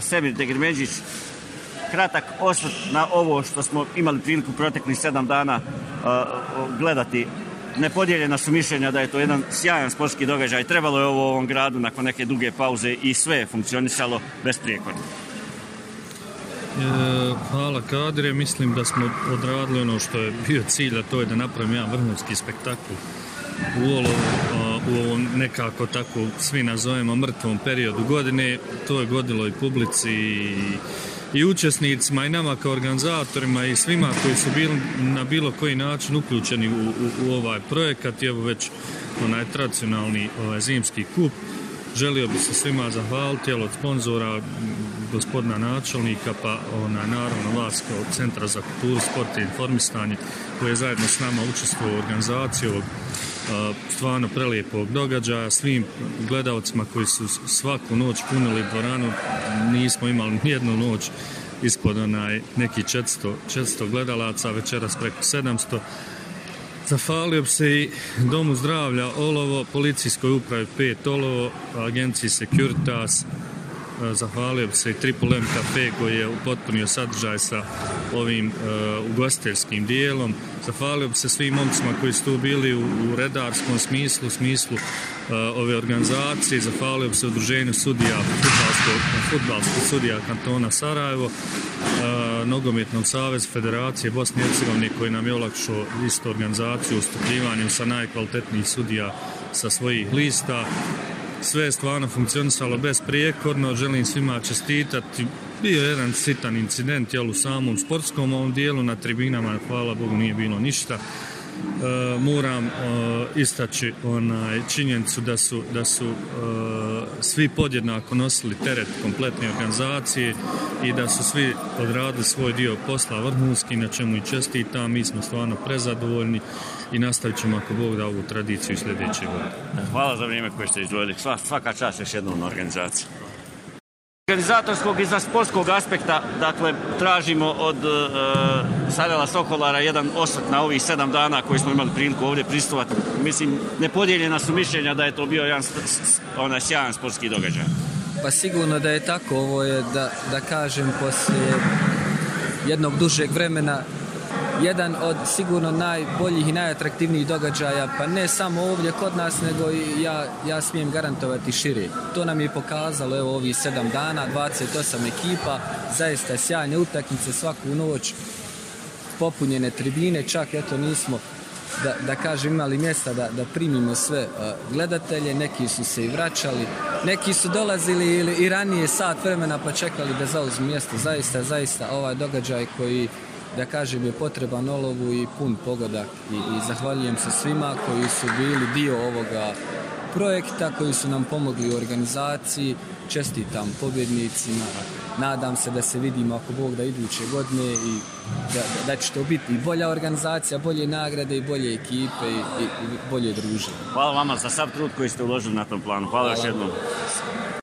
Semir Degrmeđić. Kratak osvrt na ovo što smo imali priliku proteklih sedam dana uh, gledati. Nepodijeljena su mišljenja da je to jedan sjajan sportski događaj. Trebalo je ovo u ovom gradu nakon neke duge pauze i sve je funkcionisalo besprijekorno. E, hvala Kadre, mislim da smo odradili ono što je bio cilj, a to je da napravim jedan vrhunski spektakl u u ovom nekako tako svi nazovemo mrtvom periodu godine, to je godilo i publici i, učesnicima i nama kao organizatorima i svima koji su bili na bilo koji način uključeni u, ovaj projekat i evo već onaj tradicionalni ovaj, zimski kup Želio bi se svima zahvaliti, od sponzora, gospodina načelnika, pa ona, naravno vas kao Centra za kulturu, sport i informistanje, koji je zajedno s nama učestvovao u organizaciji ovog stvarno prelijepog događaja. Svim gledalcima koji su svaku noć punili dvoranu, nismo imali nijednu noć ispod onaj, neki 400, 400 gledalaca, večeras preko 700 Zafalio bi se i Domu zdravlja Olovo, Policijskoj upravi 5 Olovo, Agenciji Securitas, E, zahvalio bi se i Triple M Cafe koji je upotpunio sadržaj sa ovim e, ugostiteljskim dijelom. Zahvalio bi se svim momcima koji su tu bili u, redarskom smislu, u smislu e, ove organizacije. Zahvalio bi se udruženju sudija, futbalskog sudija kantona Sarajevo, Nogometnom savezu Federacije Bosne i Hercegovine koji nam je olakšao istu organizaciju ustupljivanjem sa najkvalitetnijih sudija sa svojih lista sve je stvarno funkcionisalo prijekorno, želim svima čestitati. Bio je jedan sitan incident jel, u samom sportskom ovom dijelu, na tribinama, hvala Bogu, nije bilo ništa. E, moram e, istaći onaj, činjenicu da su, da su e, svi podjednako nosili teret kompletne organizacije i da su svi odradili svoj dio posla vrhunski, na čemu i čestitam. Mi smo stvarno prezadovoljni i nastavit ćemo ako Bog da ovu tradiciju sljedeće godine. Hvala za vrijeme koje ste izdvojili. Svaka čast još jednom na organizaciji organizatorskog i za sportskog aspekta, dakle, tražimo od e, Sokolara jedan osvrt na ovih sedam dana koji smo imali priliku ovdje pristovati. Mislim, nepodijeljena su mišljenja da je to bio jedan onaj sjajan sportski događaj. Pa sigurno da je tako, ovo je da, da kažem poslije jednog dužeg vremena jedan od sigurno najboljih i najatraktivnijih događaja, pa ne samo ovdje kod nas, nego i ja, ja smijem garantovati širi. To nam je pokazalo evo ovih sedam dana, 28 ekipa, zaista sjajne utakmice svaku noć, popunjene tribine, čak eto nismo da, da kažem imali mjesta da, da primimo sve gledatelje, neki su se i vraćali, neki su dolazili ili i ranije sat vremena pa čekali da zauzmu mjesto. Zaista, zaista ovaj događaj koji da kažem je potreban olovu i pun pogodak i, zahvaljujem se svima koji su bili dio ovoga projekta koji su nam pomogli u organizaciji. Čestitam pobjednicima. Nadam se da se vidimo ako Bog da iduće godine i da, će to biti bolja organizacija, bolje nagrade i bolje ekipe i, bolje druženje. Hvala vama za sav trud koji ste uložili na tom planu. Hvala, Hvala još jednom.